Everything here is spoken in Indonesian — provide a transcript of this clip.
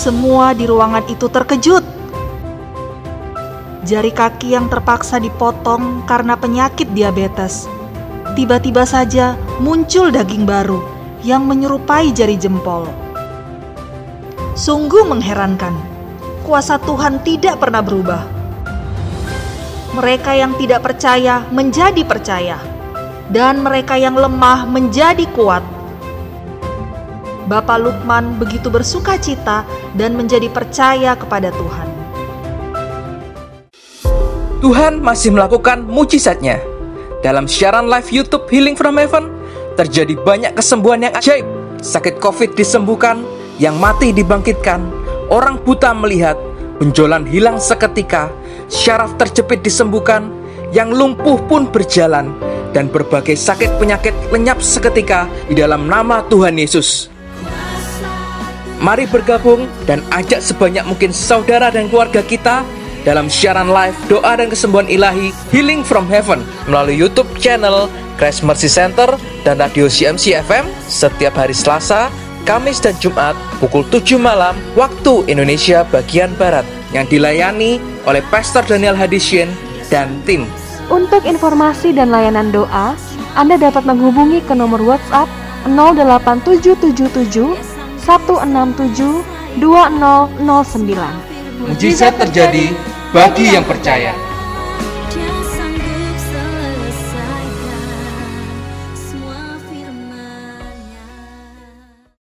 Semua di ruangan itu terkejut. Jari kaki yang terpaksa dipotong karena penyakit diabetes. Tiba-tiba saja muncul daging baru yang menyerupai jari jempol. Sungguh mengherankan, kuasa Tuhan tidak pernah berubah. Mereka yang tidak percaya menjadi percaya, dan mereka yang lemah menjadi kuat. Bapak Lukman begitu bersuka cita dan menjadi percaya kepada Tuhan. Tuhan masih melakukan mujizatnya. Dalam siaran live YouTube Healing from Heaven, terjadi banyak kesembuhan yang ajaib. Sakit COVID disembuhkan, yang mati dibangkitkan, orang buta melihat, penjolan hilang seketika, syaraf terjepit disembuhkan, yang lumpuh pun berjalan, dan berbagai sakit penyakit lenyap seketika di dalam nama Tuhan Yesus. Mari bergabung dan ajak sebanyak mungkin saudara dan keluarga kita dalam siaran live doa dan kesembuhan ilahi Healing from Heaven melalui YouTube channel Christ Mercy Center dan radio CMC FM setiap hari Selasa, Kamis dan Jumat pukul 7 malam waktu Indonesia bagian Barat yang dilayani oleh Pastor Daniel Hadisien dan tim. Untuk informasi dan layanan doa, Anda dapat menghubungi ke nomor WhatsApp 08777 167 2009. Mujizat terjadi bagi yang percaya.